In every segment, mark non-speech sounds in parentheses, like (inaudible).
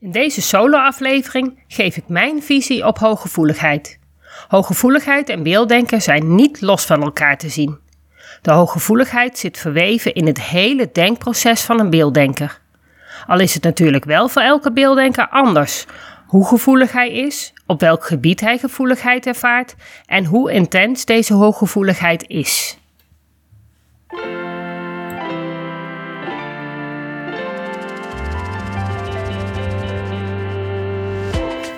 In deze solo-aflevering geef ik mijn visie op hooggevoeligheid. Hooggevoeligheid en beelddenken zijn niet los van elkaar te zien. De hooggevoeligheid zit verweven in het hele denkproces van een beelddenker. Al is het natuurlijk wel voor elke beelddenker anders hoe gevoelig hij is, op welk gebied hij gevoeligheid ervaart en hoe intens deze hooggevoeligheid is.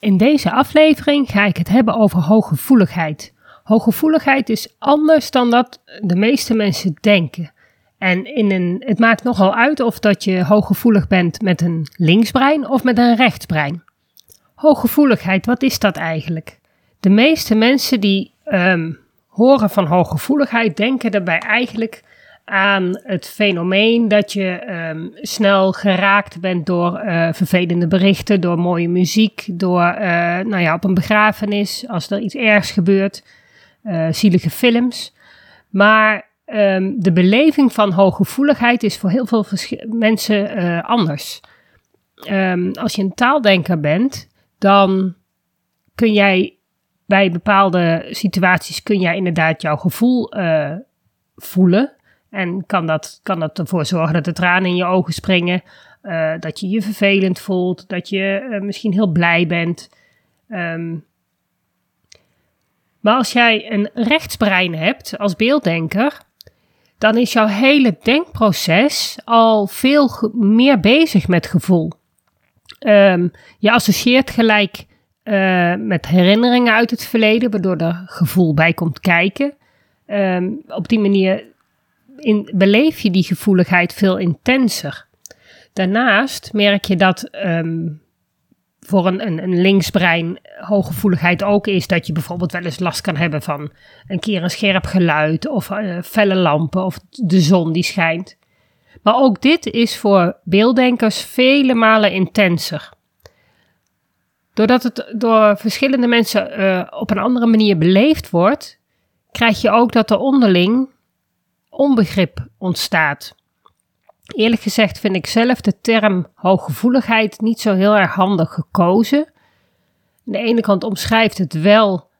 In deze aflevering ga ik het hebben over hooggevoeligheid. Hooggevoeligheid is anders dan dat de meeste mensen denken. En in een, het maakt nogal uit of dat je hooggevoelig bent met een linksbrein of met een rechtsbrein. Hooggevoeligheid, wat is dat eigenlijk? De meeste mensen die um, horen van hooggevoeligheid denken daarbij eigenlijk aan het fenomeen dat je um, snel geraakt bent door uh, vervelende berichten, door mooie muziek, door uh, nou ja, op een begrafenis, als er iets ergs gebeurt, uh, zielige films. Maar um, de beleving van hooggevoeligheid is voor heel veel mensen anders. Um, als je een taaldenker bent, dan kun jij bij bepaalde situaties kun jij inderdaad jouw gevoel voelen. En kan dat, kan dat ervoor zorgen dat de tranen in je ogen springen, uh, dat je je vervelend voelt, dat je uh, misschien heel blij bent. Um, maar als jij een rechtsbrein hebt als beelddenker, dan is jouw hele denkproces al veel meer bezig met gevoel. Um, je associeert gelijk uh, met herinneringen uit het verleden, waardoor er gevoel bij komt kijken. Um, op die manier in, beleef je die gevoeligheid veel intenser. Daarnaast merk je dat um, voor een, een, een linksbrein hooggevoeligheid ook is dat je bijvoorbeeld wel eens last kan hebben van een keer een scherp geluid of uh, felle lampen of de zon die schijnt. Maar ook dit is voor beelddenkers vele malen intenser. Doordat het door verschillende mensen uh, op een andere manier beleefd wordt, krijg je ook dat er onderling onbegrip ontstaat. Eerlijk gezegd vind ik zelf de term hooggevoeligheid niet zo heel erg handig gekozen. Aan de ene kant omschrijft het wel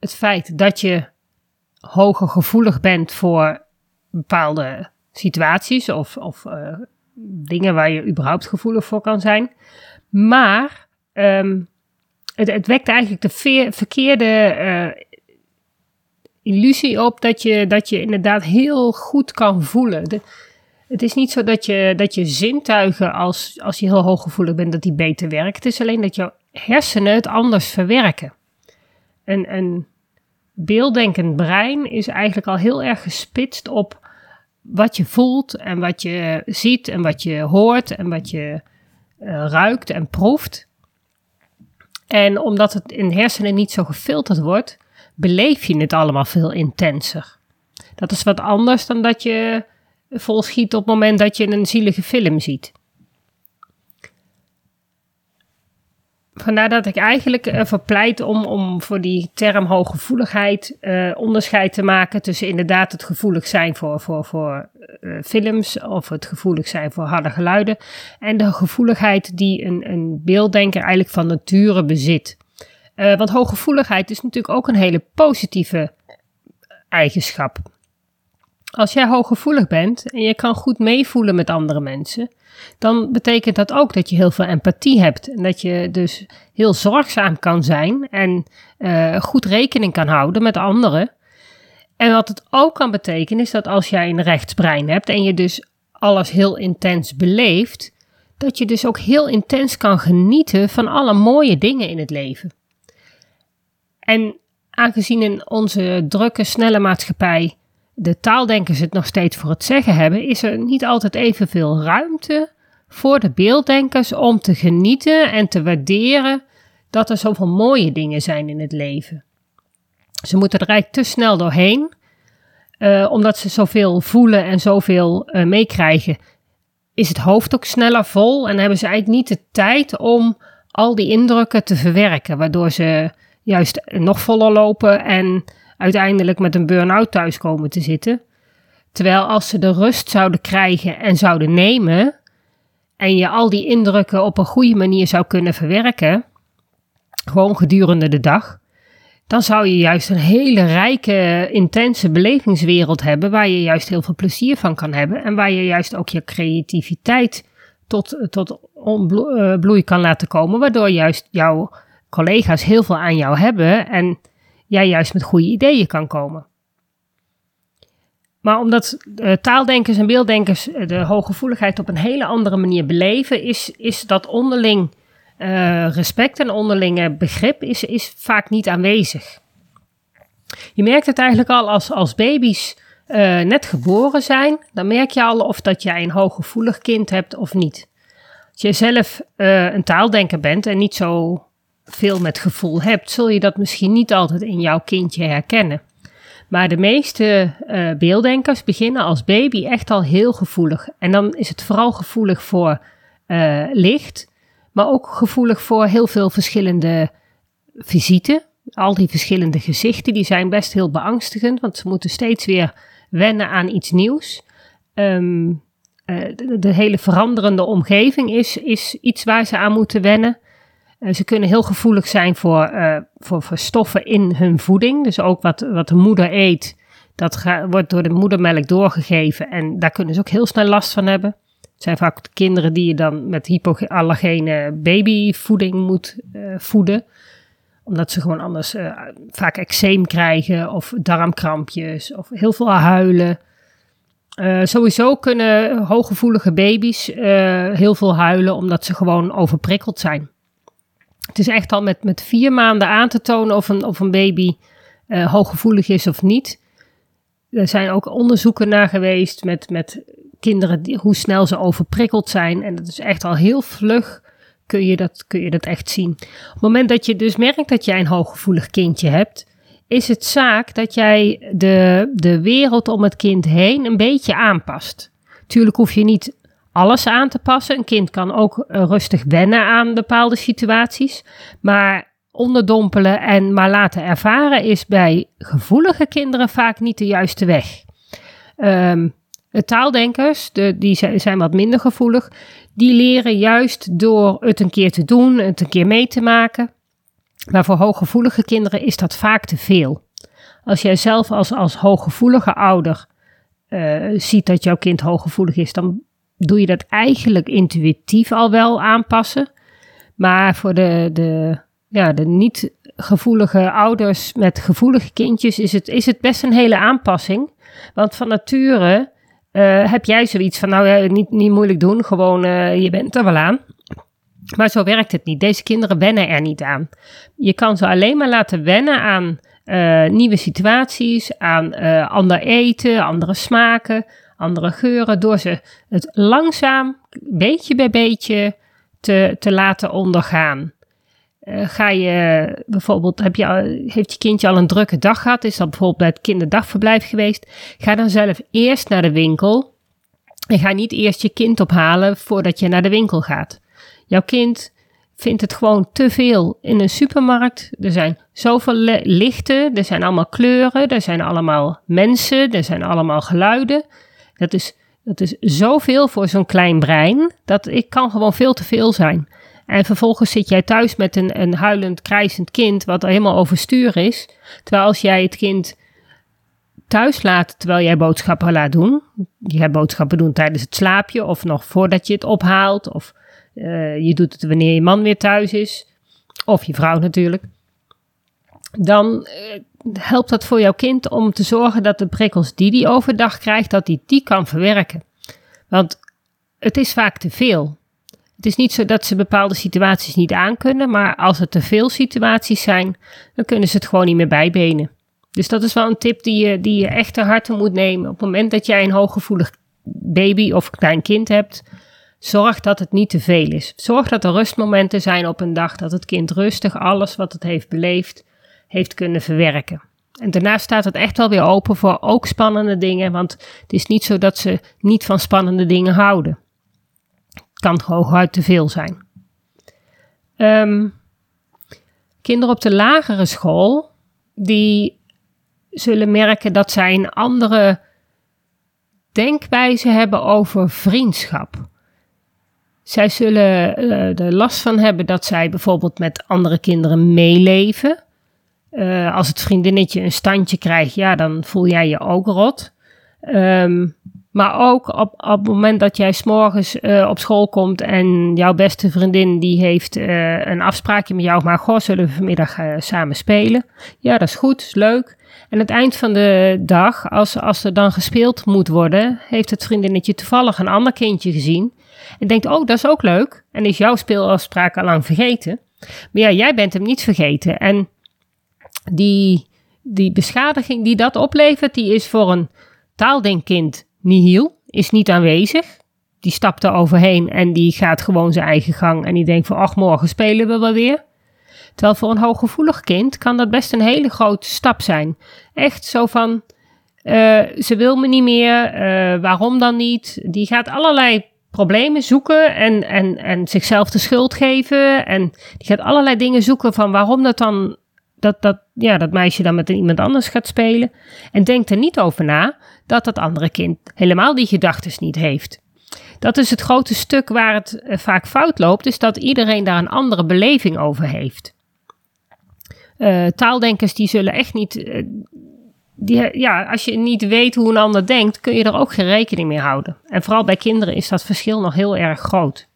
het feit dat je hoger gevoelig bent voor bepaalde situaties of, of uh, dingen waar je überhaupt gevoelig voor kan zijn. Maar um, het, het, wekt eigenlijk de verkeerde uh, illusie op dat je, dat je inderdaad heel goed kan voelen. Het is niet zo dat je, dat je zintuigen, als, als je heel hooggevoelig bent, dat die beter werken. Het is alleen dat jouw hersenen het anders verwerken. Een, een beelddenkend brein is eigenlijk al heel erg gespitst op wat je voelt en wat je ziet en wat je hoort en wat je uh, ruikt en proeft. En omdat het in hersenen niet zo gefilterd wordt, beleef je het allemaal veel intenser. Dat is wat anders dan dat je vol schiet op het moment dat je een zielige film ziet. Vandaar dat ik eigenlijk ervoor pleit om, om voor die term hooggevoeligheid uh, onderscheid te maken tussen inderdaad het gevoelig zijn voor, voor, voor uh, films of het gevoelig zijn voor harde geluiden en de gevoeligheid die een, een beelddenker eigenlijk van nature bezit. Uh, want hooggevoeligheid is natuurlijk ook een hele positieve eigenschap. Als jij hooggevoelig bent en je kan goed meevoelen met andere mensen, dan betekent dat ook dat je heel veel empathie hebt. En dat je dus heel zorgzaam kan zijn en uh, goed rekening kan houden met anderen. En wat het ook kan betekenen is dat als jij een rechtsbrein hebt en je dus alles heel intens beleeft, dat je dus ook heel intens kan genieten van alle mooie dingen in het leven. En aangezien in onze drukke, snelle maatschappij de taaldenkers het nog steeds voor het zeggen hebben, is er niet altijd evenveel ruimte voor de beelddenkers om te genieten en te waarderen dat er zoveel mooie dingen zijn in het leven. Ze moeten er eigenlijk te snel doorheen, uh, omdat ze zoveel voelen en zoveel uh, meekrijgen. Is het hoofd ook sneller vol en hebben ze eigenlijk niet de tijd om al die indrukken te verwerken, waardoor ze juist nog voller lopen en uiteindelijk met een burn-out thuis komen te zitten. Terwijl als ze de rust zouden krijgen en zouden nemen en je al die indrukken op een goede manier zou kunnen verwerken, gewoon gedurende de dag, dan zou je juist een hele rijke, intense belevingswereld hebben waar je juist heel veel plezier van kan hebben en waar je juist ook je creativiteit tot, tot eh, bloei kan laten komen, waardoor juist jouw collega's heel veel aan jou hebben en jij juist met goede ideeën kan komen. Maar omdat uh, taaldenkers en beelddenkers eh, de hooggevoeligheid op een hele andere manier beleven, is, is dat onderling uh, respect en onderlinge begrip is, is vaak niet aanwezig. Je merkt het eigenlijk al als, als baby's net geboren zijn, dan merk je al of dat jij een hooggevoelig kind hebt of niet. Als je zelf een taaldenker bent en niet zo veel met gevoel hebt, zul je dat misschien niet altijd in jouw kindje herkennen. Maar de meeste uh, beelddenkers beginnen als baby echt al heel gevoelig. En dan is het vooral gevoelig voor uh, licht, maar ook gevoelig voor heel veel verschillende visite. Al die verschillende gezichten, die zijn best heel beangstigend, want ze moeten steeds weer wennen aan iets nieuws. Um, de, de, hele veranderende omgeving is, is iets waar ze aan moeten wennen. Uh, ze kunnen heel gevoelig zijn voor, uh, voor, voor, stoffen in hun voeding. Dus ook wat, wat de moeder eet, dat wordt door de moedermelk doorgegeven. En daar kunnen ze ook heel snel last van hebben. Het zijn vaak de kinderen die je dan met hypoallergene babyvoeding moet uh, voeden. Omdat ze gewoon anders vaak eczeem krijgen of darmkrampjes of heel veel huilen. Sowieso kunnen hooggevoelige baby's heel veel huilen omdat ze gewoon overprikkeld zijn. Het is echt al met, met vier maanden aan te tonen of een, of een baby uh, hooggevoelig is of niet. Er zijn ook onderzoeken naar geweest met, met kinderen, die, hoe snel ze overprikkeld zijn. En dat is echt al heel vlug kun je dat, kun je dat echt zien. Op het moment dat je dus merkt dat jij een hooggevoelig kindje hebt, is het zaak dat jij de, de wereld om het kind heen een beetje aanpast. Tuurlijk hoef je niet alles aan te passen. Een kind kan ook eh, rustig wennen aan bepaalde situaties. Maar onderdompelen en maar laten ervaren is bij gevoelige kinderen vaak niet de juiste weg. De taaldenkers, de, die zijn wat minder gevoelig, die leren juist door het een keer te doen, het een keer mee te maken. Maar voor hooggevoelige kinderen is dat vaak te veel. Als jij zelf als, als hooggevoelige ouder uh, ziet dat jouw kind hooggevoelig is, dan doe je dat eigenlijk intuïtief al wel aanpassen. Maar voor de, de, ja, de niet gevoelige ouders met gevoelige kindjes is het, is het best een hele aanpassing. Want van nature uh, heb jij zoiets van, nou ja, niet, niet moeilijk doen, gewoon uh, je bent er wel aan. Maar zo werkt het niet. Deze kinderen wennen er niet aan. Je kan ze alleen maar laten wennen aan uh, nieuwe situaties, aan ander eten, andere smaken, andere geuren, door ze het langzaam, beetje bij beetje, te, te laten ondergaan. Uh, ga je bijvoorbeeld, heb je, heeft je kindje al een drukke dag gehad, is dat bijvoorbeeld bij het kinderdagverblijf geweest, ga dan zelf eerst naar de winkel en ga niet eerst je kind ophalen voordat je naar de winkel gaat. Jouw kind vindt het gewoon te veel in een supermarkt. Er zijn zoveel lichten, er zijn allemaal kleuren, er zijn allemaal mensen, er zijn allemaal geluiden. Dat is, dat is zoveel voor zo'n klein brein, dat ik kan gewoon veel te veel zijn. En vervolgens zit jij thuis met een, een huilend, krijzend kind, wat helemaal overstuur is. Terwijl als jij het kind thuis laat terwijl jij boodschappen laat doen. Gaat boodschappen doen tijdens het slaapje of nog voordat je het ophaalt. Of uh, je doet het wanneer je man weer thuis is. Of je vrouw natuurlijk. Dan uh, helpt dat voor jouw kind om te zorgen dat de prikkels die die overdag krijgt, dat hij die kan verwerken. Want het is vaak te veel. Het is niet zo dat ze bepaalde situaties niet aankunnen, maar als er te veel situaties zijn, dan kunnen ze het gewoon niet meer bijbenen. Dus dat is wel een tip die je, die je echt te harte moet nemen. Op het moment dat jij een hooggevoelig baby of klein kind hebt, zorg dat het niet te veel is. Zorg dat er rustmomenten zijn op een dag, dat het kind rustig alles wat het heeft beleefd, heeft kunnen verwerken. En daarna staat het echt wel weer open voor ook spannende dingen, want het is niet zo dat ze niet van spannende dingen houden. Het kan hooguit te veel zijn. Ehm, kinderen op de lagere school, die zullen merken dat zij een andere denkwijze hebben over vriendschap. Zij zullen uh, er last van hebben dat zij bijvoorbeeld met andere kinderen meeleven. Uh, als het vriendinnetje een standje krijgt, ja, dan voel jij je ook rot. Um, maar ook op, het moment dat jij s'morgens uh, op school komt en jouw beste vriendin die heeft uh, een afspraakje met jou, maar goh, zullen we vanmiddag samen spelen? Ja, dat is goed, leuk. En het eind van de dag, als, als er dan gespeeld moet worden, heeft het vriendinnetje toevallig een ander kindje gezien. En denkt, oh, dat is ook leuk. En is jouw speelafspraak al lang vergeten. Maar ja, jij bent hem niet vergeten. En die, die beschadiging die dat oplevert, die is voor een taaldenkkind nihil, is niet aanwezig. Die stapt er overheen en die gaat gewoon zijn eigen gang. En die denkt van, ach, morgen spelen we wel weer. Terwijl voor een hooggevoelig kind kan dat best een hele grote stap zijn. Echt zo van, uh, ze wil me niet meer, uh, waarom dan niet? Die gaat allerlei problemen zoeken en, en, en zichzelf de schuld geven. En die gaat allerlei dingen zoeken van waarom dat dan dat, dat, ja, dat meisje dan met iemand anders gaat spelen. En denkt er niet over na dat dat andere kind helemaal die gedachten niet heeft. Dat is het grote stuk waar het eh, vaak fout loopt, is dat iedereen daar een andere beleving over heeft. Uh, taaldenkers die zullen echt niet. Uh, die, ja, als je niet weet hoe een ander denkt, kun je er ook geen rekening mee houden. En vooral bij kinderen is dat verschil nog heel erg groot.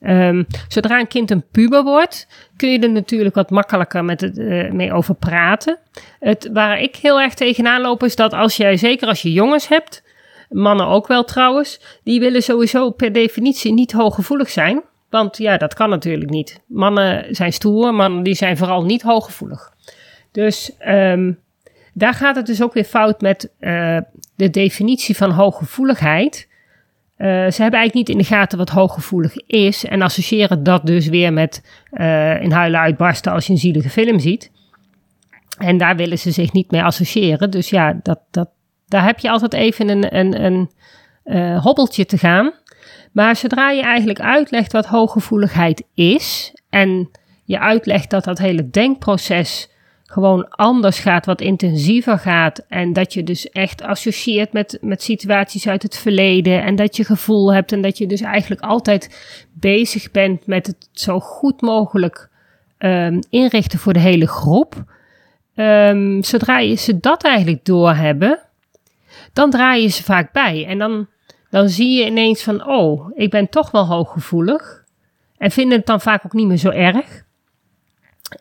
Um, zodra een kind een puber wordt, kun je er natuurlijk wat makkelijker met het, uh, mee over praten. Het, waar ik heel erg tegenaan loop is dat als jij, zeker als je jongens hebt, mannen ook wel trouwens, die willen sowieso per definitie niet hooggevoelig zijn. Want ja, dat kan natuurlijk niet. Mannen zijn stoer, mannen die zijn vooral niet hooggevoelig. Dus um, daar gaat het dus ook weer fout met uh, de definitie van hooggevoeligheid. Uh, ze hebben eigenlijk niet in de gaten wat hooggevoelig is en associëren dat dus weer met uh, in huilen uitbarsten als je een zielige film ziet. En daar willen ze zich niet mee associëren. Dus ja, dat, dat, daar heb je altijd even een, een, een uh, hobbeltje te gaan. Maar zodra je eigenlijk uitlegt wat hooggevoeligheid is en je uitlegt dat dat hele denkproces gewoon anders gaat, wat intensiever gaat. En dat je dus echt associeert met, met situaties uit het verleden. En dat je gevoel hebt en dat je dus eigenlijk altijd bezig bent met het zo goed mogelijk um, inrichten voor de hele groep. Um, zodra je ze dat eigenlijk doorhebben, dan draai je ze vaak bij. En dan, dan zie je ineens van, oh, ik ben toch wel hooggevoelig. En vinden het dan vaak ook niet meer zo erg.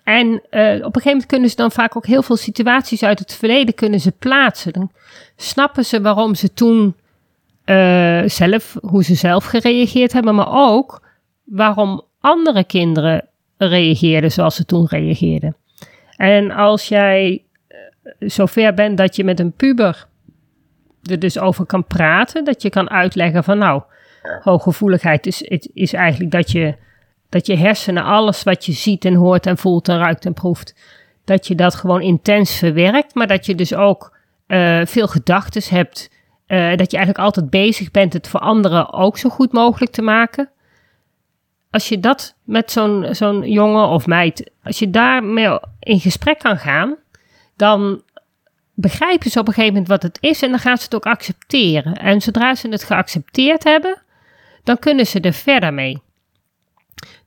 En uh, op een gegeven moment kunnen ze dan vaak ook heel veel situaties uit het verleden kunnen ze plaatsen. Dan snappen ze waarom ze toen uh, zelf, hoe ze zelf gereageerd hebben, maar ook waarom andere kinderen reageerden zoals ze toen reageerden. En als jij uh, zover bent dat je met een puber er dus over kan praten, dat je kan uitleggen van nou, hooggevoeligheid is, is eigenlijk dat je dat je hersenen alles wat je ziet en hoort en voelt en ruikt en proeft, dat je dat gewoon intens verwerkt, maar dat je dus ook uh, veel gedachten hebt, uh, dat je eigenlijk altijd bezig bent het voor anderen ook zo goed mogelijk te maken. Als je dat met zo'n zo'n jongen of meid, als je daarmee in gesprek kan gaan, dan begrijpen ze op een gegeven moment wat het is en dan gaan ze het ook accepteren. En zodra ze het geaccepteerd hebben, dan kunnen ze er verder mee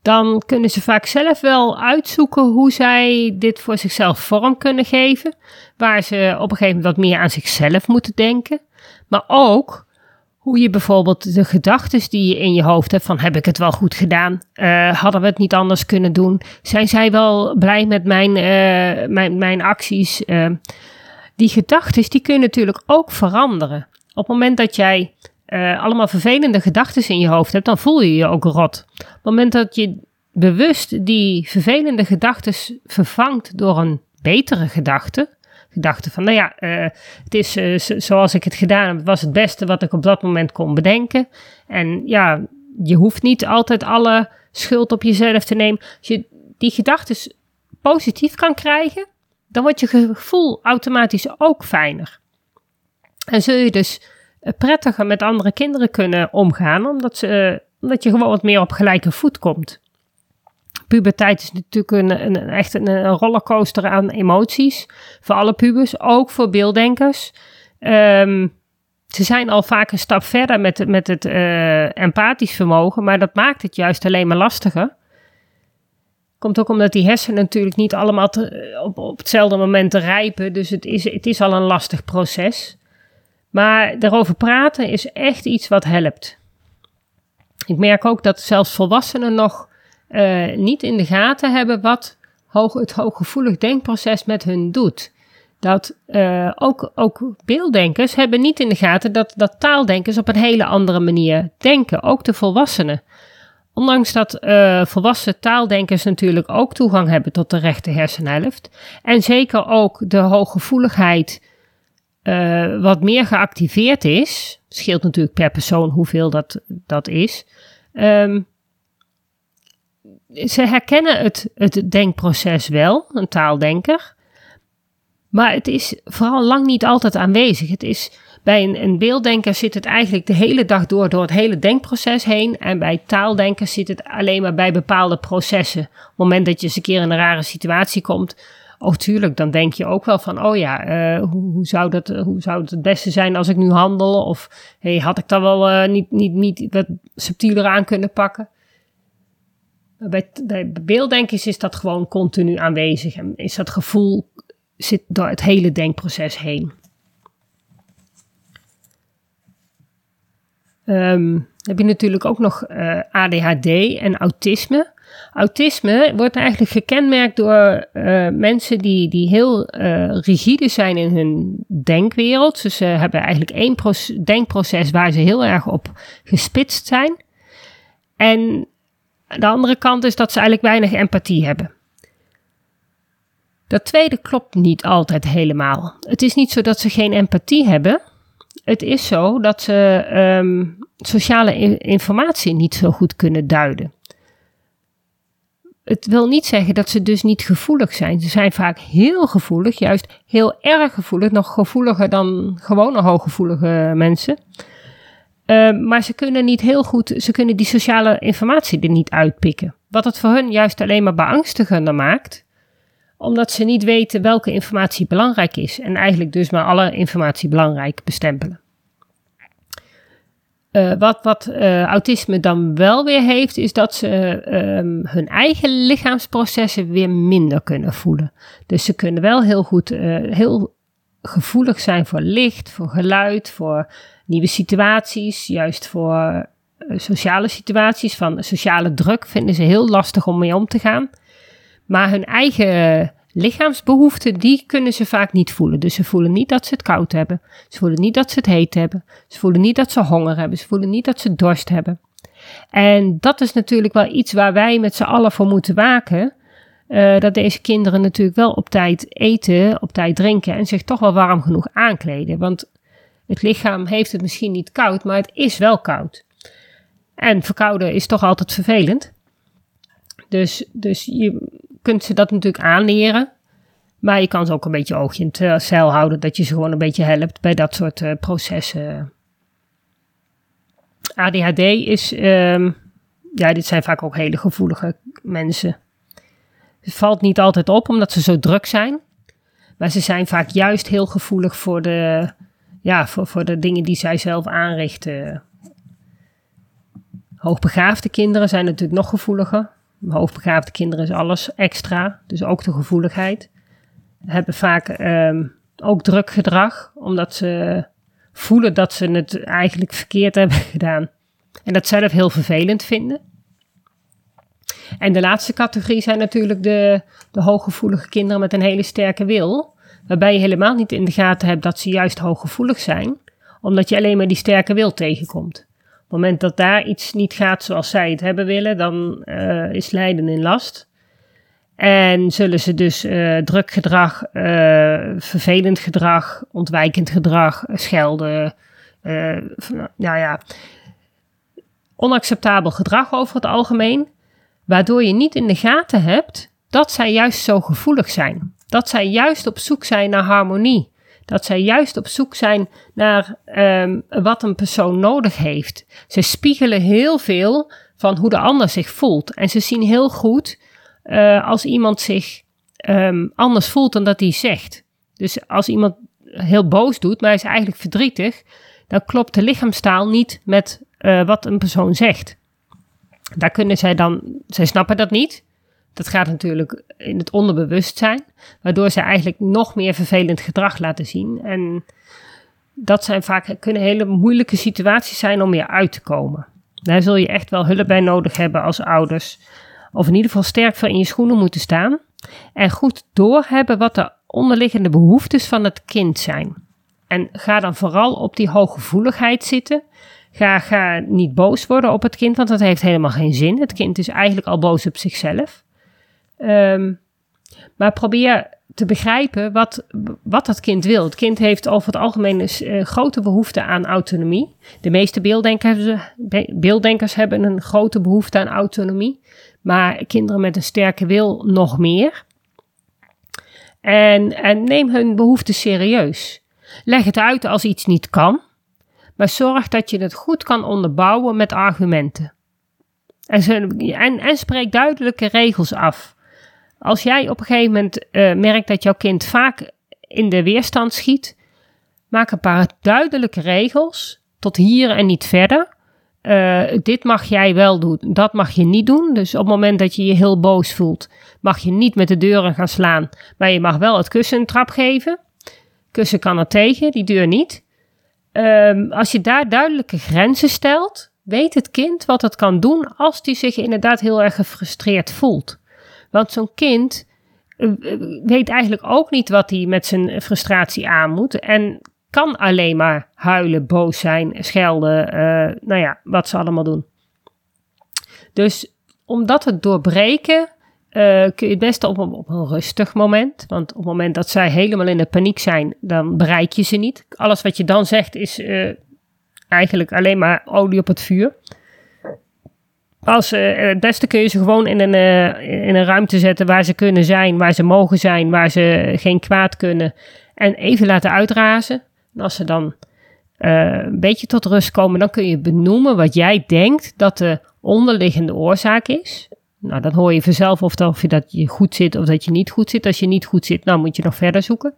dan kunnen ze vaak zelf wel uitzoeken hoe zij dit voor zichzelf vorm kunnen geven. Waar ze op een gegeven moment wat meer aan zichzelf moeten denken. Maar ook hoe je bijvoorbeeld de gedachten die je in je hoofd hebt van heb ik het wel goed gedaan? Uh, hadden we het niet anders kunnen doen? Zijn zij wel blij met mijn, uh, mijn, mijn acties? Uh, die gedachten die kunnen natuurlijk ook veranderen. Op het moment dat jij uh, allemaal vervelende gedachten in je hoofd hebt, dan voel je je ook rot. Op het moment dat je bewust die vervelende gedachten vervangt door een betere gedachte, gedachte van, nou ja, uh, het is uh, zoals ik het gedaan heb, was het beste wat ik op dat moment kon bedenken. En ja, je hoeft niet altijd alle schuld op jezelf te nemen. Als je die gedachten positief kan krijgen, dan wordt je gevoel automatisch ook fijner. En zul je dus prettiger met andere kinderen kunnen omgaan, omdat, ze, omdat je gewoon wat meer op gelijke voet komt. Puberteit is natuurlijk een, een, echt een, rollercoaster aan emoties. Voor alle pubers, ook voor beelddenkers. Ehm, ze zijn al vaak een stap verder met, met het uh, empathisch vermogen, maar dat maakt het juist alleen maar lastiger. Komt ook omdat die hersenen natuurlijk niet allemaal op, op hetzelfde moment rijpen. Dus het is, het is al een lastig proces. Maar daarover praten is echt iets wat helpt. Ik merk ook dat zelfs volwassenen nog uh, niet in de gaten hebben wat hoog, het hooggevoelig denkproces met hun doet. Dat uh, ook, ook beelddenkers hebben niet in de gaten dat, dat taaldenkers op een hele andere manier denken. Ook de volwassenen. Ondanks dat uh, volwassen taaldenkers natuurlijk ook toegang hebben tot de rechte hersenhelft. En zeker ook de hooggevoeligheid uh, wat meer geactiveerd is. Scheelt natuurlijk per persoon hoeveel dat, dat is. Um, ze herkennen het, het denkproces wel, een taaldenker. Maar het is vooral lang niet altijd aanwezig. Het is, bij een, een beelddenker zit het eigenlijk de hele dag door, door het hele denkproces heen. En bij taaldenkers zit het alleen maar bij bepaalde processen. Op het moment dat je eens een keer in een rare situatie komt, Oh, tuurlijk, dan denk je ook wel van, oh ja, uh, hoe, hoe, zou dat, hoe zou het het beste zijn als ik nu handel? Of hey, had ik daar wel uh, niet, niet, niet wat subtieler aan kunnen pakken? Bij, bij beelddenkers is dat gewoon continu aanwezig en is dat gevoel zit door het hele denkproces heen. Um, heb je natuurlijk ook nog eh, ADHD en autisme. Autisme wordt eigenlijk gekenmerkt door uh, mensen die, die heel uh, rigide zijn in hun denkwereld. Dus ze hebben eigenlijk één denkproces waar ze heel erg op gespitst zijn. En de andere kant is dat ze eigenlijk weinig empathie hebben. Dat tweede klopt niet altijd helemaal. Het is niet zo dat ze geen empathie hebben. Het is zo dat ze um, sociale informatie niet zo goed kunnen duiden. Het wil niet zeggen dat ze dus niet gevoelig zijn. Ze zijn vaak heel gevoelig, juist heel erg gevoelig, nog gevoeliger dan gewone hooggevoelige mensen. Uh, maar ze kunnen niet heel goed, ze kunnen die sociale informatie er niet uitpikken. Wat het voor hun juist alleen maar beangstigender maakt, omdat ze niet weten welke informatie belangrijk is en eigenlijk dus maar alle informatie belangrijk bestempelen. Uh, wat wat uh, autisme dan wel weer heeft, is dat ze um, hun eigen lichaamsprocessen weer minder kunnen voelen. Dus ze kunnen wel heel goed, heel gevoelig zijn voor licht, voor geluid, voor nieuwe situaties, juist voor sociale situaties. Van sociale druk vinden ze heel lastig om mee om te gaan. Maar hun eigen lichaamsbehoeften, die kunnen ze vaak niet voelen. Dus ze voelen niet dat ze het koud hebben. Ze voelen niet dat ze het heet hebben. Ze voelen niet dat ze honger hebben. Ze voelen niet dat ze dorst hebben. En dat is natuurlijk wel iets waar wij met z'n allen voor moeten waken. Uh, dat deze kinderen natuurlijk wel op tijd eten, op tijd drinken en zich toch wel warm genoeg aankleden. Want het lichaam heeft het misschien niet koud, maar het is wel koud. En verkouden is toch altijd vervelend. Dus, dus je kunt ze dat natuurlijk aanleren. Maar je kan ze ook een beetje oogje in het zeil houden. Dat je ze gewoon een beetje helpt bij dat soort uh, processen. ADHD is, um, ja, dit zijn vaak ook hele gevoelige mensen. Het valt niet altijd op omdat ze zo druk zijn. Maar ze zijn vaak juist heel gevoelig voor de, ja, voor, voor de dingen die zij zelf aanrichten. Hoogbegaafde kinderen zijn natuurlijk nog gevoeliger hoogbegaafde kinderen is alles extra, dus ook de gevoeligheid. Hebben vaak um, ook druk gedrag, omdat ze voelen dat ze het eigenlijk verkeerd hebben (laughs) gedaan. En dat zelf heel vervelend vinden. En de laatste categorie zijn natuurlijk de, de hooggevoelige kinderen met een hele sterke wil. Waarbij je helemaal niet in de gaten hebt dat ze juist hooggevoelig zijn, omdat je alleen maar die sterke wil tegenkomt het moment dat daar iets niet gaat zoals zij het hebben willen, dan uh, is lijden in last. En zullen ze dus uh, druk gedrag, uh, vervelend gedrag, ontwijkend gedrag, schelden, nou ja, onacceptabel gedrag over het algemeen, waardoor je niet in de gaten hebt dat zij juist zo gevoelig zijn. Dat zij juist op zoek zijn naar harmonie. Dat zij juist op zoek zijn naar um, wat een persoon nodig heeft. Ze spiegelen heel veel van hoe de ander zich voelt. En ze zien heel goed uh, als iemand zich um, anders voelt dan dat hij zegt. Dus als iemand heel boos doet, maar hij is eigenlijk verdrietig, dan klopt de lichaamstaal niet met uh, wat een persoon zegt. Daar kunnen zij dan, zij snappen dat niet. Dat gaat natuurlijk in het onderbewustzijn, waardoor zij eigenlijk nog meer vervelend gedrag laten zien. En dat zijn vaak, kunnen hele moeilijke situaties zijn om weer uit te komen. Daar zul je echt wel hulp bij nodig hebben als ouders. Of in ieder geval sterk voor in je schoenen moeten staan. En goed doorhebben wat de onderliggende behoeftes van het kind zijn. En ga dan vooral op die hooggevoeligheid zitten. Ga, ga niet boos worden op het kind, want dat heeft helemaal geen zin. Het kind is eigenlijk al boos op zichzelf. Um, maar probeer te begrijpen wat, wat dat kind wil. Het kind heeft over het algemeen een uh, grote behoefte aan autonomie. De meeste beelddenkers, beelddenkers hebben een grote behoefte aan autonomie. Maar kinderen met een sterke wil nog meer. En, en neem hun behoefte serieus. Leg het uit als iets niet kan. Maar zorg dat je het goed kan onderbouwen met argumenten. En, en, en spreek duidelijke regels af. Als jij op een gegeven moment uh, merkt dat jouw kind vaak in de weerstand schiet, maak een paar duidelijke regels tot hier en niet verder. Uh, dit mag jij wel doen, dat mag je niet doen. Dus op het moment dat je je heel boos voelt, mag je niet met de deuren gaan slaan, maar je mag wel het kussen een trap geven. Kussen kan er tegen, die deur niet. Um, als je daar duidelijke grenzen stelt, weet het kind wat het kan doen als hij zich inderdaad heel erg gefrustreerd voelt. Want zo'n kind eh, weet eigenlijk ook niet wat hij met zijn frustratie aan moet. En kan alleen maar huilen, boos zijn, schelden. Uh, nou ja, wat ze allemaal doen. Dus om dat te doorbreken, kun je het beste op, op, een rustig moment. Want op het moment dat zij helemaal in de paniek zijn, dan bereik je ze niet. Alles wat je dan zegt is eigenlijk alleen maar olie op het vuur. Als, het beste kun je ze gewoon in een, uh, in een ruimte zetten waar ze kunnen zijn, waar ze mogen zijn, waar ze geen kwaad kunnen. En even laten uitrazen. En als ze dan uh, een beetje tot rust komen, dan kun je benoemen wat jij denkt dat de onderliggende oorzaak is. Nou, dan hoor je vanzelf of, of je dat je goed zit of dat je niet goed zit. Als je niet goed zit, dan moet je nog verder zoeken.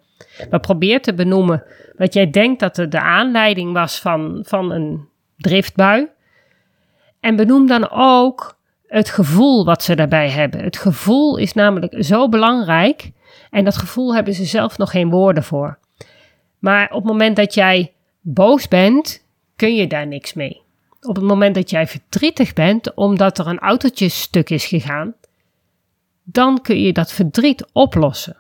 Maar probeer te benoemen wat jij denkt dat de, de aanleiding was van, van een driftbui. En benoem dan ook het gevoel wat ze daarbij hebben. Het gevoel is namelijk zo belangrijk. En dat gevoel hebben ze zelf nog geen woorden voor. Maar op het moment dat jij boos bent, kun je daar niks mee. Op het moment dat jij verdrietig bent omdat er een autootje stuk is gegaan, dan kun je dat verdriet oplossen.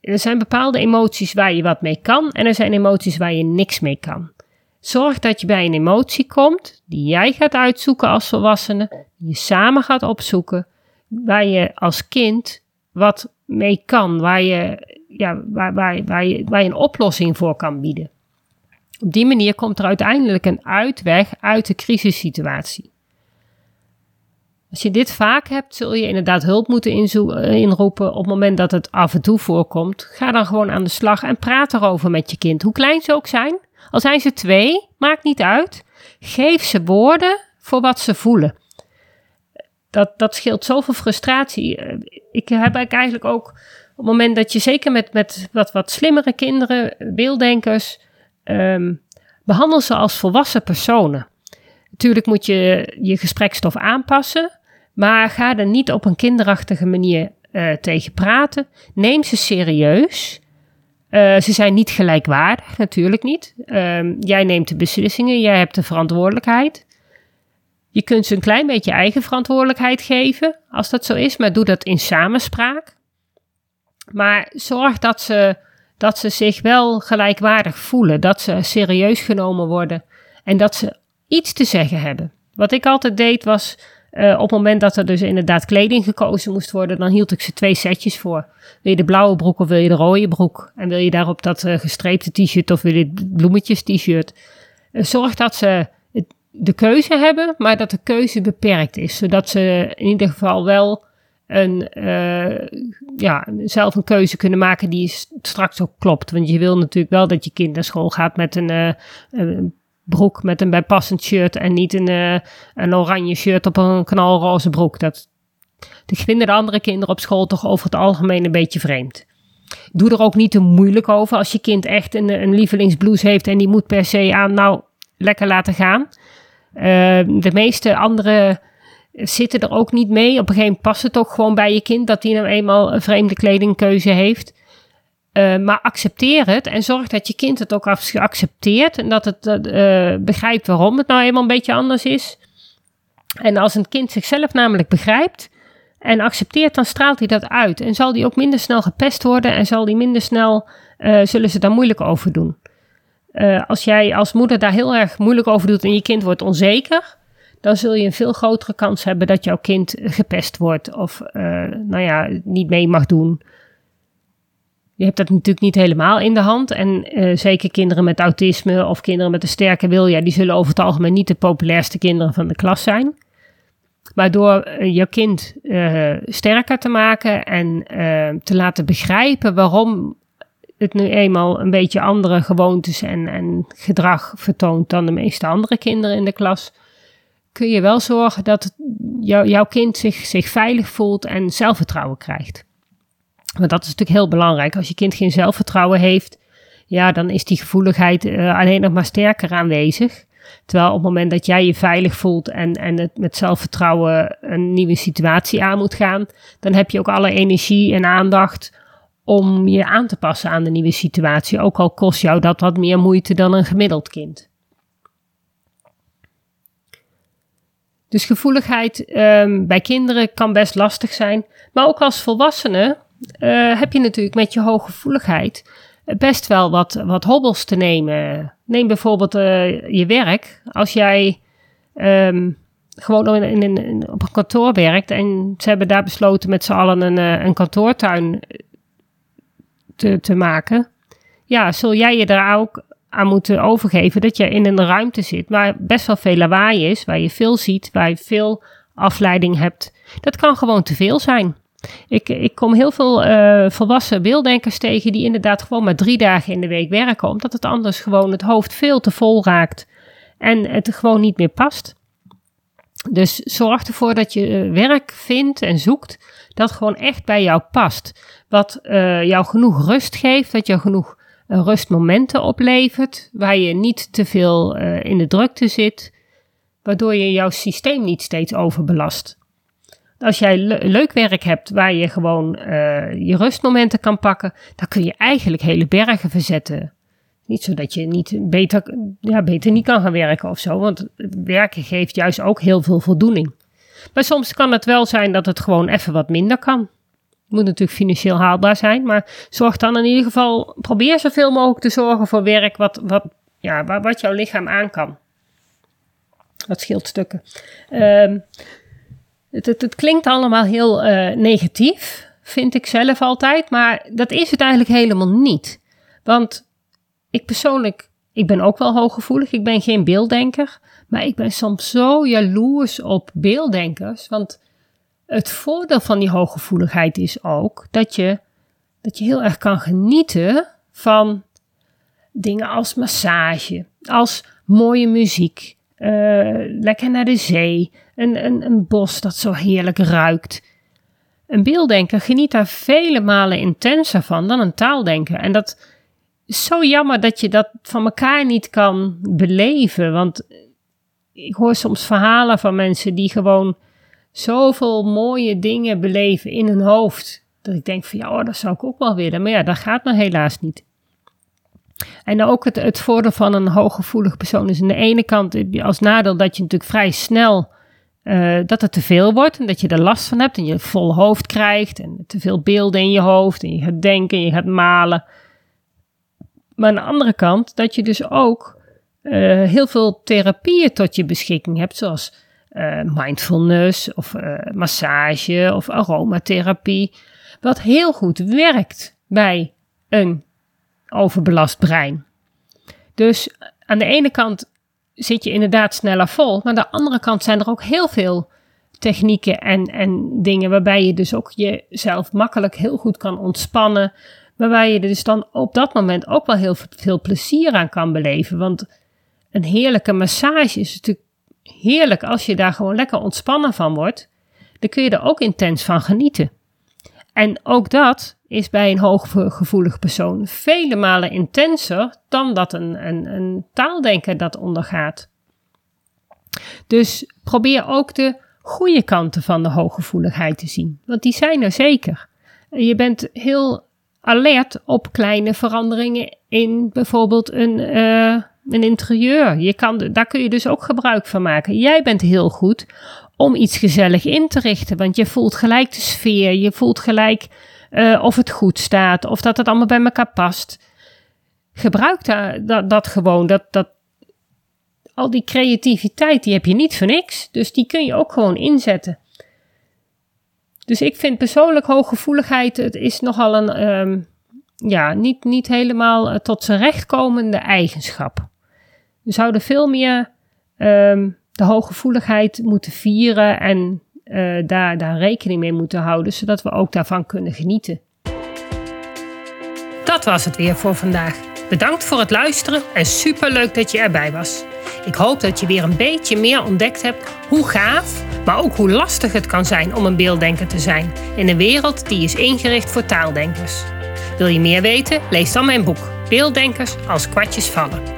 Er zijn bepaalde emoties waar je wat mee kan en er zijn emoties waar je niks mee kan. Zorg dat je bij een emotie komt die jij gaat uitzoeken als volwassene, die je samen gaat opzoeken, waar je als kind wat mee kan, waar je, ja, waar, waar, waar, je, waar je een oplossing voor kan bieden. Op die manier komt er uiteindelijk een uitweg uit de crisissituatie. Als je dit vaak hebt, zul je inderdaad hulp moeten inroepen op het moment dat het af en toe voorkomt. Ga dan gewoon aan de slag en praat erover met je kind, hoe klein ze ook zijn. Al zijn ze twee, maakt niet uit. Geef ze woorden voor wat ze voelen. Dat, dat scheelt zoveel frustratie. Ik heb eigenlijk ook op het moment dat je zeker met, met wat, wat slimmere kinderen, beelddenkers, um, behandel ze als volwassen personen. Natuurlijk moet je je gesprekstof aanpassen, maar ga er niet op een kinderachtige manier uh, tegen praten. Neem ze serieus. Uh, ze zijn niet gelijkwaardig, natuurlijk niet. Uh, jij neemt de beslissingen, jij hebt de verantwoordelijkheid. Je kunt ze een klein beetje eigen verantwoordelijkheid geven, als dat zo is, maar doe dat in samenspraak. Maar zorg dat ze, dat ze zich wel gelijkwaardig voelen, dat ze serieus genomen worden en dat ze iets te zeggen hebben. Wat ik altijd deed was Uh, op het moment dat er dus inderdaad kleding gekozen moest worden, dan hield ik ze twee setjes voor. Wil je de blauwe broek of wil je de rode broek? En wil je daarop dat uh, gestreepte t-shirt of wil je bloemetjes t-shirt? Uh, zorg dat ze de keuze hebben, maar dat de keuze beperkt is. Zodat ze in ieder geval wel een, ja, zelf een keuze kunnen maken die straks ook klopt. Want je wil natuurlijk wel dat je kind naar school gaat met een, een broek met een bijpassend shirt en niet een, uh, een oranje shirt op een knalroze broek. Dat, dat vinden de andere kinderen op school toch over het algemeen een beetje vreemd. Doe er ook niet te moeilijk over als je kind echt een, een lievelingsblouse heeft en die moet per se aan. Nou, lekker laten gaan. Uh, de meeste andere zitten er ook niet mee. Op een gegeven moment past het ook gewoon bij je kind dat hij nou eenmaal een vreemde kledingkeuze heeft. Uh, maar accepteer het en zorg dat je kind het ook accepteert en dat het uh, begrijpt waarom het nou eenmaal een beetje anders is. En als een kind zichzelf namelijk begrijpt en accepteert, dan straalt hij dat uit. En zal die ook minder snel gepest worden en zal die minder snel, zullen ze daar moeilijk over doen. als jij als moeder daar heel erg moeilijk over doet en je kind wordt onzeker, dan zul je een veel grotere kans hebben dat jouw kind gepest wordt of nou ja, niet mee mag doen je hebt dat natuurlijk niet helemaal in de hand. En uh, zeker kinderen met autisme of kinderen met een sterke wil, ja, die zullen over het algemeen niet de populairste kinderen van de klas zijn. Maar door uh, je kind uh, sterker te maken en te laten begrijpen waarom het nu eenmaal een beetje andere gewoontes en, en gedrag vertoont dan de meeste andere kinderen in de klas, kun je wel zorgen dat jouw kind zich, zich veilig voelt en zelfvertrouwen krijgt. Want dat is natuurlijk heel belangrijk. Als je kind geen zelfvertrouwen heeft, ja, dan is die gevoeligheid uh, alleen nog maar sterker aanwezig. Terwijl op het moment dat jij je veilig voelt en, en het met zelfvertrouwen een nieuwe situatie aan moet gaan, dan heb je ook alle energie en aandacht om je aan te passen aan de nieuwe situatie. Ook al kost jou dat wat meer moeite dan een gemiddeld kind. Dus gevoeligheid um, bij kinderen kan best lastig zijn, maar ook als volwassenen uh, heb je natuurlijk met je hooggevoeligheid best wel wat, wat hobbels te nemen. Neem bijvoorbeeld uh, je werk. Als jij um, gewoon in, in, in, op een kantoor werkt en ze hebben daar besloten met z'n allen een, uh, een kantoortuin te, te maken. Ja, zul jij je daar ook aan moeten overgeven dat je in een ruimte zit waar best wel veel lawaai is, waar je veel ziet, waar je veel afleiding hebt. Dat kan gewoon te veel zijn. Ik, ik kom heel veel uh, volwassen beelddenkers tegen die inderdaad gewoon maar drie dagen in de week werken, omdat het anders gewoon het hoofd veel te vol raakt en het gewoon niet meer past. Dus zorg ervoor dat je eh, werk vindt en zoekt dat gewoon echt bij jou past. Wat uh, jou genoeg rust geeft, dat jou genoeg rustmomenten oplevert, waar je niet te veel in de drukte zit, waardoor je jouw systeem niet steeds overbelast. Als jij leuk werk hebt waar je gewoon uh, je rustmomenten kan pakken, dan kun je eigenlijk hele bergen verzetten. Niet zodat je niet beter, ja, beter niet kan gaan werken of zo, want werken geeft juist ook heel veel voldoening. Maar soms kan het wel zijn dat het gewoon even wat minder kan. Moet natuurlijk financieel haalbaar zijn, maar zorg dan in ieder geval, probeer zoveel mogelijk te zorgen voor werk wat, wat, ja, wat jouw lichaam aan kan. Dat scheelt stukken. Um, het, klinkt allemaal heel uh, negatief, vind ik zelf altijd, maar dat is het eigenlijk helemaal niet. Want ik persoonlijk, ik ben ook wel hooggevoelig, ik ben geen beelddenker, maar ik ben soms zo jaloers op beelddenkers, want het voordeel van die hooggevoeligheid is ook dat je, dat je heel erg kan genieten van dingen als massage, als mooie muziek, lekker naar de zee, een, een, een bos dat zo heerlijk ruikt. Een beelddenker geniet daar vele malen intenser van dan een taaldenker. En dat is zo jammer dat je dat van elkaar niet kan beleven. Want ik hoor soms verhalen van mensen die gewoon zoveel mooie dingen beleven in hun hoofd. Dat ik denk van ja, oh, dat zou ik ook wel willen. Maar ja, dat gaat nou helaas niet. En ook het, voordeel van een hooggevoelig persoon is aan de ene kant als nadeel dat je natuurlijk vrij snel uh, dat het te veel wordt en dat je er last van hebt en je vol hoofd krijgt en te veel beelden in je hoofd en je gaat denken en je gaat malen. Maar aan de andere kant dat je dus ook uh, heel veel therapieën tot je beschikking hebt, zoals uh, mindfulness of massage of aromatherapie. Wat heel goed werkt bij een overbelast brein. Dus aan de ene kant zit je inderdaad sneller vol, maar aan de andere kant zijn er ook heel veel technieken en, en dingen waarbij je dus ook jezelf makkelijk heel goed kan ontspannen. Waarbij je dus dan op dat moment ook wel heel veel plezier aan kan beleven. Want een heerlijke massage is natuurlijk heerlijk als je daar gewoon lekker ontspannen van wordt. Dan kun je er ook intens van genieten. En ook dat is bij een hooggevoelig persoon vele malen intenser dan dat een, een, een taaldenker dat ondergaat. Dus probeer ook de goede kanten van de hooggevoeligheid te zien, want die zijn er zeker. Je bent heel alert op kleine veranderingen in bijvoorbeeld een, uh, een interieur. Je kan, daar kun je dus ook gebruik van maken. Jij bent heel goed om iets gezellig in te richten, want je voelt gelijk de sfeer, je voelt gelijk uh, of het goed staat, of dat het allemaal bij elkaar past. Gebruik daar, dat, gewoon. Dat, dat, al die creativiteit, die heb je niet voor niks. Dus die kun je ook gewoon inzetten. Dus ik vind persoonlijk hooggevoeligheid, het is nogal een, um, ja, niet, niet helemaal uh, tot zijn recht komende eigenschap. We zouden veel meer um, de hooggevoeligheid moeten vieren en uh, daar, daar rekening mee moeten houden, zodat we ook daarvan kunnen genieten. Dat was het weer voor vandaag. Bedankt voor het luisteren en superleuk dat je erbij was. Ik hoop dat je weer een beetje meer ontdekt hebt hoe gaaf, maar ook hoe lastig het kan zijn om een beelddenker te zijn in een wereld die is ingericht voor taaldenkers. Wil je meer weten? Lees dan mijn boek Beelddenkers als kwartjes vallen.